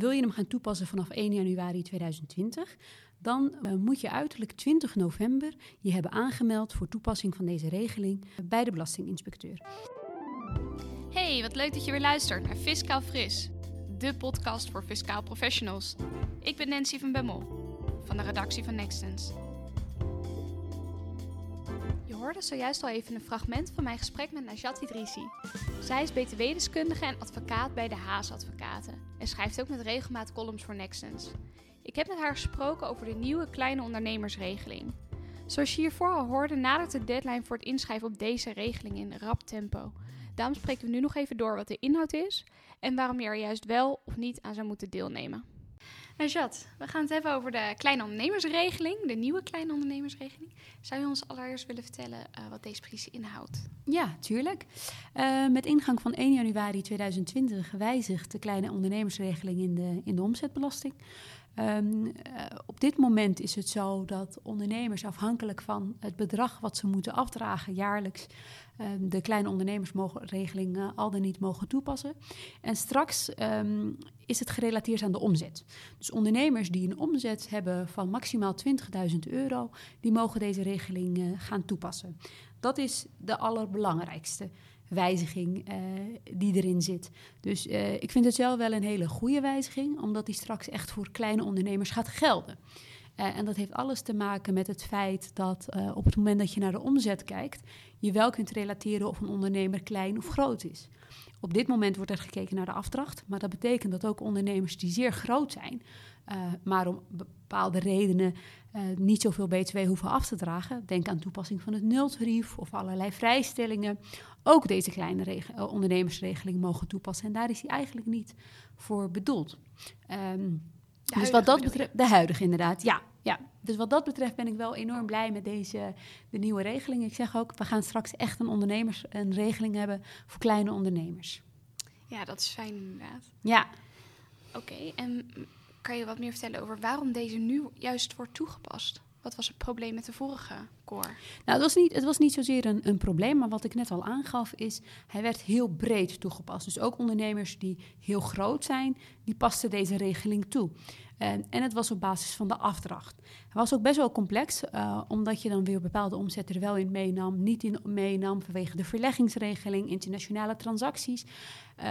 Wil je hem gaan toepassen vanaf 1 januari 2020, dan uh, moet je uiterlijk 20 november je hebben aangemeld voor toepassing van deze regeling bij de Belastinginspecteur. Hey, wat leuk dat je weer luistert naar Fiscaal Fris, de podcast voor fiscaal professionals. Ik ben Nancy van Bemmel van de redactie van Nextens. Hoorde zojuist al even een fragment van mijn gesprek met Najat Idrissi. Zij is btw-deskundige en advocaat bij de Haas Advocaten en schrijft ook met regelmaat columns voor Nextens. Ik heb met haar gesproken over de nieuwe kleine ondernemersregeling. Zoals je hiervoor al hoorde, nadert de deadline voor het inschrijven op deze regeling in rap tempo. Daarom spreken we nu nog even door wat de inhoud is en waarom je er juist wel of niet aan zou moeten deelnemen. Najat, we gaan het hebben over de kleine ondernemersregeling, de nieuwe kleine ondernemersregeling. Zou je ons allereerst willen vertellen uh, wat deze precies inhoudt? Ja, tuurlijk. Uh, met ingang van 1 januari 2020 wijzigt de kleine ondernemersregeling in de, in de omzetbelasting. Um, op dit moment is het zo dat ondernemers afhankelijk van het bedrag wat ze moeten afdragen jaarlijks um, de kleine ondernemersregeling uh, al dan niet mogen toepassen. En straks um, is het gerelateerd aan de omzet. Dus ondernemers die een omzet hebben van maximaal 20.000 euro, die mogen deze regeling uh, gaan toepassen. Dat is de allerbelangrijkste wijziging uh, die erin zit. Dus uh, ik vind het zelf wel een hele goede wijziging, omdat die straks echt voor kleine ondernemers gaat gelden. Uh, en dat heeft alles te maken met het feit dat op het moment dat je naar de omzet kijkt, je wel kunt relateren of een ondernemer klein of groot is. Op dit moment wordt er gekeken naar de afdracht, maar dat betekent dat ook ondernemers die zeer groot zijn, maar om bepaalde redenen uh, niet zoveel BTW hoeven af te dragen. Denk aan toepassing van het nultarief of allerlei vrijstellingen. Ook deze kleine uh, ondernemersregeling mogen toepassen. En daar is hij eigenlijk niet voor bedoeld. Um, dus wat dat betreft, de huidige inderdaad, ja, ja. Dus wat dat betreft ben ik wel enorm blij met deze de nieuwe regeling. Ik zeg ook, we gaan straks echt een ondernemers een regeling hebben voor kleine ondernemers. Ja, dat is fijn inderdaad. Ja. Oké, okay, en kan je wat meer vertellen over waarom deze nu juist wordt toegepast? Wat was het probleem met de vorige core? Nou, het was niet, het was niet zozeer een, een probleem, maar wat ik net al aangaf is, hij werd heel breed toegepast. Dus ook ondernemers die heel groot zijn, die pasten deze regeling toe. En, en het was op basis van de afdracht. Het was ook best wel complex, uh, omdat je dan weer bepaalde omzetten er wel in meenam, niet in meenam vanwege de verleggingsregeling, internationale transacties.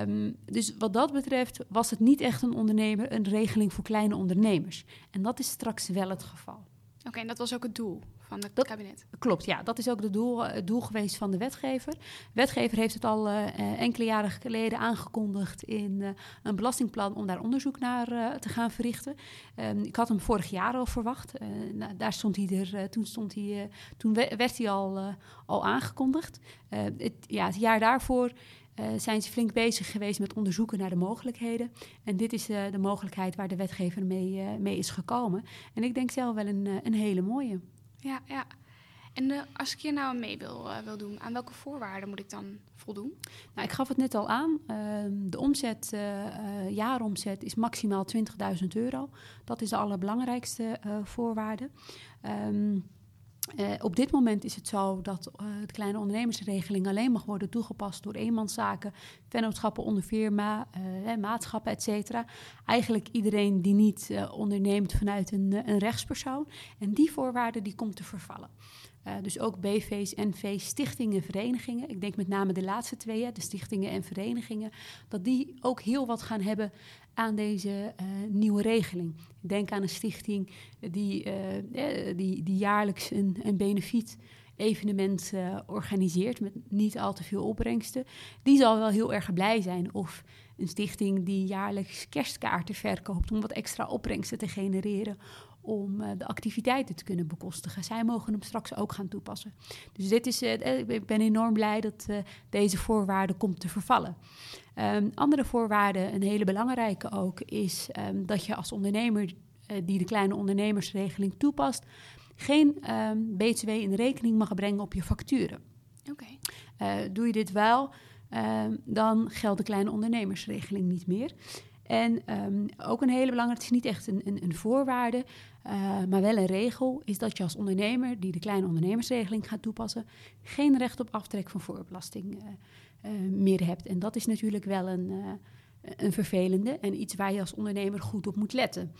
Um, dus wat dat betreft was het niet echt een ondernemer, een regeling voor kleine ondernemers. En dat is straks wel het geval. Oké, okay, en dat was ook het doel van het dat, kabinet? Klopt, ja. Dat is ook het doel, het doel geweest van de wetgever. De wetgever heeft het al uh, enkele jaren geleden aangekondigd in uh, een belastingplan om daar onderzoek naar uh, te gaan verrichten. Um, ik had hem vorig jaar al verwacht. Nou, daar stond hij er, toen, stond hij, toen werd hij al, al aangekondigd. het, ja, het jaar daarvoor uh, zijn ze flink bezig geweest met onderzoeken naar de mogelijkheden. En dit is uh, de mogelijkheid waar de wetgever mee, uh, mee is gekomen. En ik denk zelf wel een, een hele mooie. Ja, ja. En als ik hier nou mee wil, wil doen, aan welke voorwaarden moet ik dan voldoen? Nou, ik gaf het net al aan. Ehm, de omzet, jaaromzet is maximaal 20.000 euro. Dat is de allerbelangrijkste voorwaarde. Um, uh, op dit moment is het zo dat uh, de kleine ondernemersregeling alleen mag worden toegepast door eenmanszaken, vennootschappen onder firma, uh, maatschappen, et cetera. Eigenlijk iedereen die niet onderneemt vanuit een, een, rechtspersoon. En die voorwaarde die komt te vervallen. Dus ook BV's, NV's, stichtingen, verenigingen. Ik denk met name de laatste twee, de stichtingen en verenigingen, dat die ook heel wat gaan hebben aan deze uh, nieuwe regeling. Denk aan een stichting die, uh, die, die jaarlijks een, een benefiet evenement organiseert met niet al te veel opbrengsten. Die zal wel heel erg blij zijn. Of een stichting die jaarlijks kerstkaarten verkoopt om wat extra opbrengsten te genereren om uh, de activiteiten te kunnen bekostigen. Zij mogen hem straks ook gaan toepassen. Dus dit is, uh, ik ben enorm blij dat deze voorwaarde komt te vervallen. Um, andere voorwaarde, een hele belangrijke ook, is um, dat je als ondernemer die de kleine ondernemersregeling toepast, geen um, BTW in rekening mag brengen op je facturen. Okay. doe je dit wel, dan geldt de kleine ondernemersregeling niet meer. En um, ook een hele belangrijke, het is niet echt een, een, een voorwaarde, uh, maar wel een regel, is dat je als ondernemer die de kleine ondernemersregeling gaat toepassen, geen recht op aftrek van voorbelasting uh, uh, meer hebt. En dat is natuurlijk wel een, een vervelende en iets waar je als ondernemer goed op moet letten.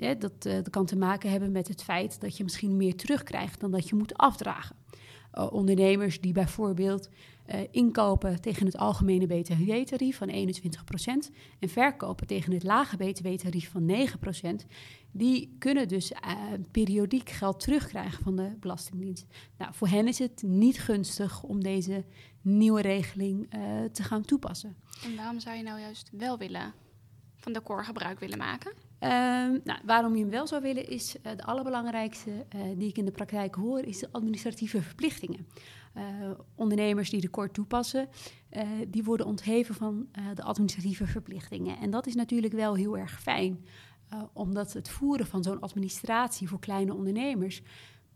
Uh, dat, kan te maken hebben met het feit dat je misschien meer terugkrijgt dan dat je moet afdragen. Uh, ondernemers die bijvoorbeeld inkopen tegen het algemene btw-tarief van 21% en verkopen tegen het lage btw-tarief van 9%, die kunnen dus periodiek geld terugkrijgen van de Belastingdienst. Nou, voor hen is het niet gunstig om deze nieuwe regeling te gaan toepassen. En waarom zou je nou juist wel willen van de core gebruik willen maken? Ehm, nou, waarom je hem wel zou willen is uh, de allerbelangrijkste uh, die ik in de praktijk hoor, is de administratieve verplichtingen. Uh, ondernemers die de kort toepassen, die worden ontheven van de administratieve verplichtingen. En dat is natuurlijk wel heel erg fijn, omdat het voeren van zo'n administratie voor kleine ondernemers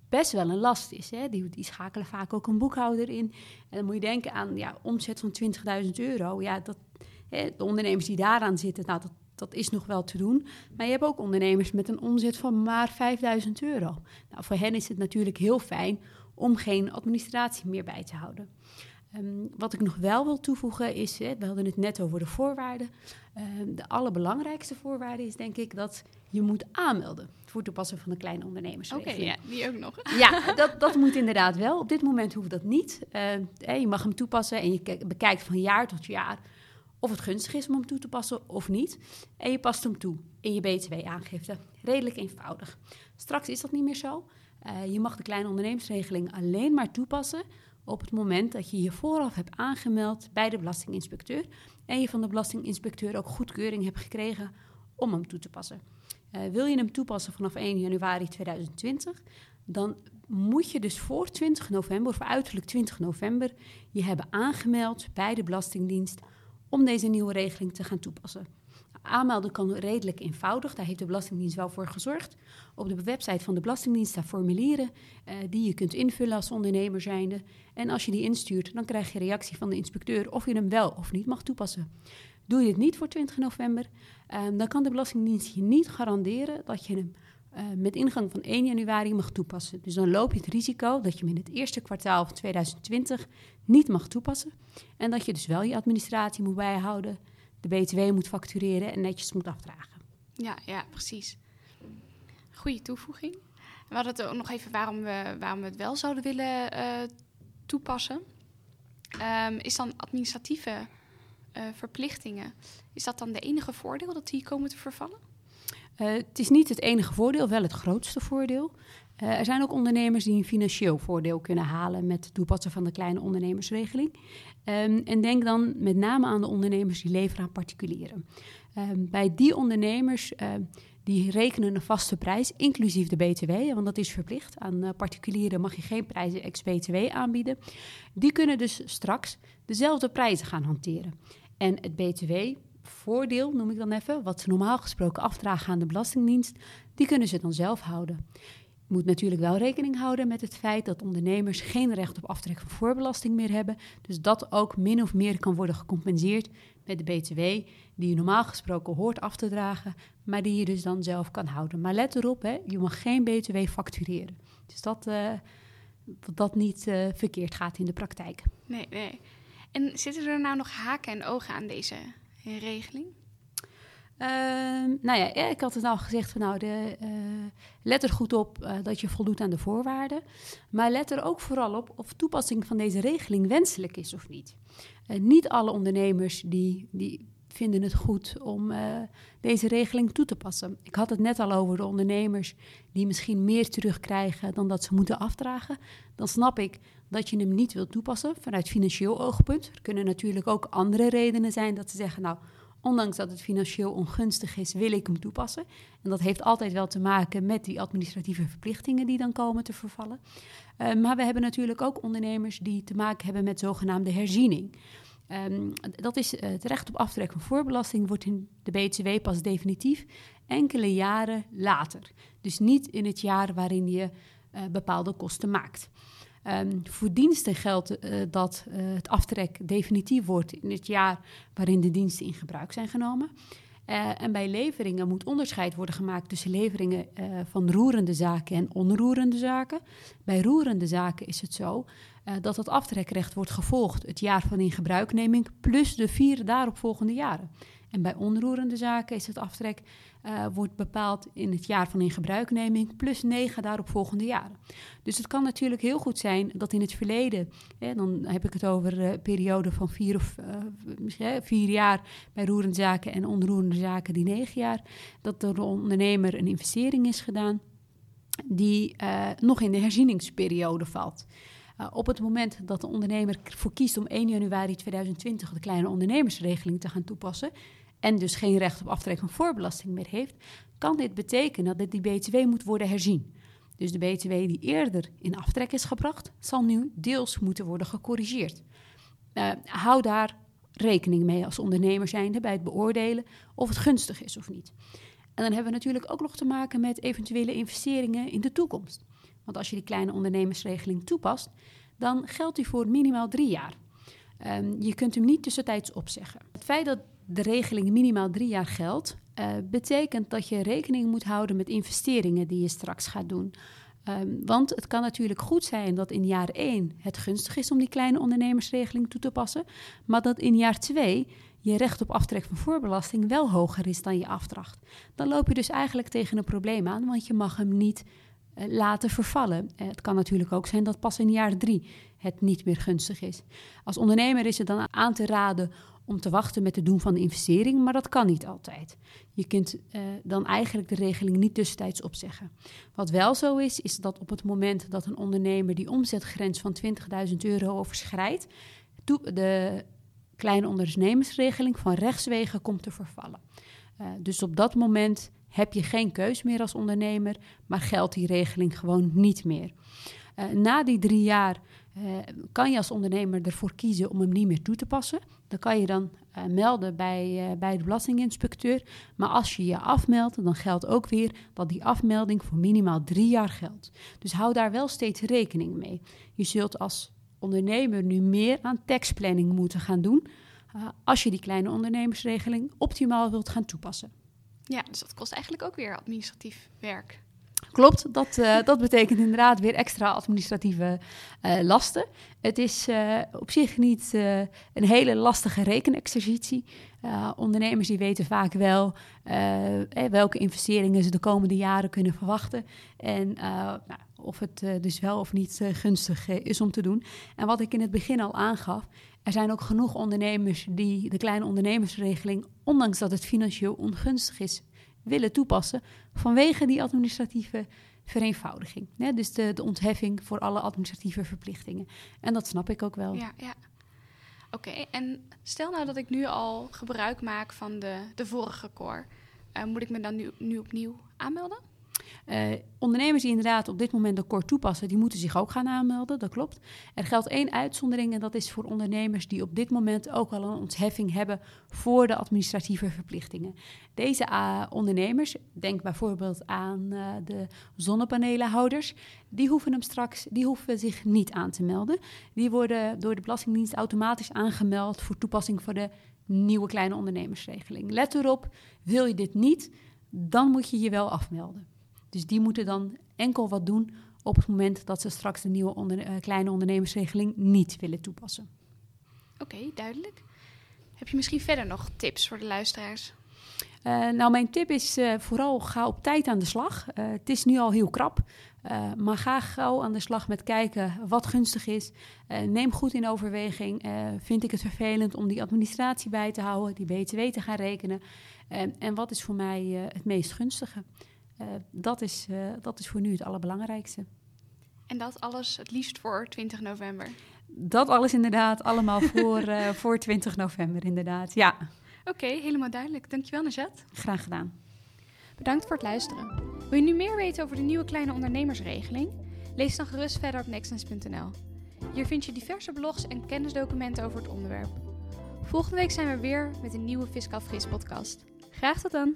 best wel een last is. Hè? Die, die, schakelen vaak ook een boekhouder in. En dan moet je denken aan ja, omzet van 20.000 euro. Ja, dat, hè, de ondernemers die daaraan zitten, nou, dat, dat is nog wel te doen. Maar je hebt ook ondernemers met een omzet van maar 5000 euro. Nou, voor hen is het natuurlijk heel fijn om geen administratie meer bij te houden. Um, wat ik nog wel wil toevoegen is, hè, we hadden het net over de voorwaarden. Um, de allerbelangrijkste voorwaarde is denk ik dat je moet aanmelden voor toepassen van de kleine ondernemers. Oké, ja, die ook nog. Ja, dat, dat moet inderdaad wel. Op dit moment hoeft dat niet. Uh, je mag hem toepassen en je bekijkt van jaar tot jaar of het gunstig is om hem toe te passen of niet. En je past hem toe in je BTW-aangifte. Redelijk eenvoudig. Straks is dat niet meer zo. Uh, je mag de kleine ondernemersregeling alleen maar toepassen op het moment dat je je vooraf hebt aangemeld bij de belastinginspecteur en je van de belastinginspecteur ook goedkeuring hebt gekregen om hem toe te passen. Uh, wil je hem toepassen vanaf 1 januari 2020, dan moet je dus voor 20 november, of uiterlijk 20 november, je hebben aangemeld bij de Belastingdienst om deze nieuwe regeling te gaan toepassen. Aanmelden kan redelijk eenvoudig, daar heeft de Belastingdienst wel voor gezorgd. Op de website van de Belastingdienst staan formulieren uh, die je kunt invullen als ondernemer zijnde. En als je die instuurt, dan krijg je reactie van de inspecteur of je hem wel of niet mag toepassen. Doe je dit niet voor 20 november, uh, dan kan de Belastingdienst je niet garanderen dat je hem uh, met ingang van 1 januari mag toepassen. Dus dan loop je het risico dat je hem in het eerste kwartaal van 2020 niet mag toepassen. En dat je dus wel je administratie moet bijhouden, de BTW moet factureren en netjes moet afdragen. Ja, ja, precies. Goede toevoeging. We hadden het ook nog even waarom we, waarom we het wel zouden willen uh, toepassen. Um, is dan administratieve uh, verplichtingen, is dat dan de enige voordeel dat die komen te vervallen? Uh, het is niet het enige voordeel, wel het grootste voordeel. Uh, er zijn ook ondernemers die een financieel voordeel kunnen halen met het toepassen van de kleine ondernemersregeling. Um, en denk dan met name aan de ondernemers die leveren aan particulieren. Um, bij die ondernemers uh, die rekenen een vaste prijs, inclusief de BTW, want dat is verplicht. Aan uh, particulieren mag je geen prijzen ex-BTW aanbieden. Die kunnen dus straks dezelfde prijzen gaan hanteren. En het BTW voordeel, noem ik dan even, wat ze normaal gesproken afdragen aan de Belastingdienst, die kunnen ze dan zelf houden. Je moet natuurlijk wel rekening houden met het feit dat ondernemers geen recht op aftrek van voorbelasting meer hebben. Dus dat ook min of meer kan worden gecompenseerd met de BTW, die je normaal gesproken hoort af te dragen, maar die je dus dan zelf kan houden. Maar let erop, hè, je mag geen BTW factureren. Dus dat, uh, dat niet uh, verkeerd gaat in de praktijk. Nee, nee. En zitten er nou nog haken en ogen aan deze regeling? Uh, nou ja, ik had het al gezegd van nou, de, uh, let er goed op uh, dat je voldoet aan de voorwaarden. Maar let er ook vooral op of toepassing van deze regeling wenselijk is of niet. Eh, niet alle ondernemers die, die vinden het goed om deze regeling toe te passen. Ik had het net al over de ondernemers die misschien meer terugkrijgen dan dat ze moeten afdragen. Dan snap ik dat je hem niet wilt toepassen vanuit financieel oogpunt. Er kunnen natuurlijk ook andere redenen zijn dat ze zeggen, nou, ondanks dat het financieel ongunstig is, wil ik hem toepassen. En dat heeft altijd wel te maken met die administratieve verplichtingen die dan komen te vervallen. Uh, maar we hebben natuurlijk ook ondernemers die te maken hebben met zogenaamde herziening. Um, dat is uh, het recht op aftrek van voorbelasting wordt in de BTW pas definitief enkele jaren later. Dus niet in het jaar waarin je uh, bepaalde kosten maakt. Um, voor diensten geldt uh, dat het aftrek definitief wordt in het jaar waarin de diensten in gebruik zijn genomen. Uh, en bij leveringen moet onderscheid worden gemaakt tussen leveringen van roerende zaken en onroerende zaken. Bij roerende zaken is het zo dat het aftrekrecht wordt gevolgd het jaar van ingebruikneming plus de vier daaropvolgende jaren. En bij onroerende zaken is het aftrek uh, wordt bepaald in het jaar van ingebruikneming plus negen daaropvolgende jaren. Dus het kan natuurlijk heel goed zijn dat in het verleden, hè, dan heb ik het over een periode van vier of uh, vier jaar bij roerende zaken en onroerende zaken die negen jaar, dat de ondernemer een investering is gedaan die nog in de herzieningsperiode valt. Uh, op het moment dat de ondernemer voor kiest om 1 januari 2020 de kleine ondernemersregeling te gaan toepassen, en dus geen recht op aftrek van voorbelasting meer heeft, kan dit betekenen dat die BTW moet worden herzien. Dus de BTW die eerder in aftrek is gebracht, zal nu deels moeten worden gecorrigeerd. Uh, hou daar rekening mee als ondernemer zijnde bij het beoordelen of het gunstig is of niet. En dan hebben we natuurlijk ook nog te maken met eventuele investeringen in de toekomst. Want als je die kleine ondernemersregeling toepast, dan geldt die voor minimaal drie jaar. Um, je kunt hem niet tussentijds opzeggen. Het feit dat de regeling minimaal drie jaar geldt, uh, betekent dat je rekening moet houden met investeringen die je straks gaat doen. Um, want het kan natuurlijk goed zijn dat in jaar 1 het gunstig is om die kleine ondernemersregeling toe te passen, maar dat in jaar 2 je recht op aftrek van voorbelasting wel hoger is dan je afdracht. Dan loop je dus eigenlijk tegen een probleem aan, want je mag hem niet laten vervallen. Uh, het kan natuurlijk ook zijn dat pas in jaar 3 het niet meer gunstig is. Als ondernemer is het dan aan te raden om te wachten met het doen van de investering, maar dat kan niet altijd. Je kunt uh, dan eigenlijk de regeling niet tussentijds opzeggen. Wat wel zo is, is dat op het moment dat een ondernemer die omzetgrens van 20.000 euro overschrijdt, de kleine ondernemersregeling van rechtswegen komt te vervallen. Dus op dat moment heb je geen keus meer als ondernemer, maar geldt die regeling gewoon niet meer. Uh, na die drie jaar uh, kan je als ondernemer ervoor kiezen om hem niet meer toe te passen. Dan kan je dan uh, melden bij, bij de belastinginspecteur. Maar als je je afmeldt, dan geldt ook weer dat die afmelding voor minimaal drie jaar geldt. Dus hou daar wel steeds rekening mee. Je zult als ondernemer nu meer aan taxplanning moeten gaan doen. als je die kleine ondernemersregeling optimaal wilt gaan toepassen. Ja, dus dat kost eigenlijk ook weer administratief werk. Klopt, dat, uh, dat betekent inderdaad weer extra administratieve uh, lasten. Het is uh, op zich niet een hele lastige rekenexercitie. ondernemers die weten vaak wel welke investeringen ze de komende jaren kunnen verwachten. En nou, of het dus wel of niet gunstig is om te doen. En wat ik in het begin al aangaf, er zijn ook genoeg ondernemers die de kleine ondernemersregeling, ondanks dat het financieel ongunstig is, willen toepassen vanwege die administratieve vereenvoudiging. Dus de, de ontheffing voor alle administratieve verplichtingen. En dat snap ik ook wel. Ja, ja. Oké, en stel nou dat ik nu al gebruik maak van de, de vorige core. Uh, moet ik me dan nu opnieuw aanmelden? Uh, ondernemers die inderdaad op dit moment de kort toepassen, die moeten zich ook gaan aanmelden, dat klopt. Er geldt één uitzondering en dat is voor ondernemers die op dit moment ook al een ontheffing hebben voor de administratieve verplichtingen. Deze uh, ondernemers, denk bijvoorbeeld aan uh, de zonnepanelenhouders, die hoeven hem straks, die hoeven zich niet aan te melden. Die worden door de Belastingdienst automatisch aangemeld voor toepassing voor de nieuwe kleine ondernemersregeling. Let erop, wil je dit niet, dan moet je je wel afmelden. Dus die moeten dan enkel wat doen op het moment dat ze straks de nieuwe onder, uh, kleine ondernemersregeling niet willen toepassen. Oké, okay, duidelijk. Heb je misschien verder nog tips voor de luisteraars? Uh, nou, mijn tip is uh, vooral ga op tijd aan de slag. het is nu al heel krap, maar ga gauw aan de slag met kijken wat gunstig is. neem goed in overweging. vind ik het vervelend om die administratie bij te houden, die BTW te gaan rekenen? en wat is voor mij het meest gunstige? Uh, dat, is, uh, dat is voor nu het allerbelangrijkste. En dat alles het liefst voor 20 november? Dat alles inderdaad, allemaal voor, uh, voor 20 november inderdaad, ja. Oké, okay, helemaal duidelijk. Dankjewel Najat. Graag gedaan. Bedankt voor het luisteren. Wil je nu meer weten over de nieuwe kleine ondernemersregeling? Lees dan gerust verder op nextens.nl. Hier vind je diverse blogs en kennisdocumenten over het onderwerp. Volgende week zijn we weer met een nieuwe Fiscaal Fris podcast. Graag tot dan!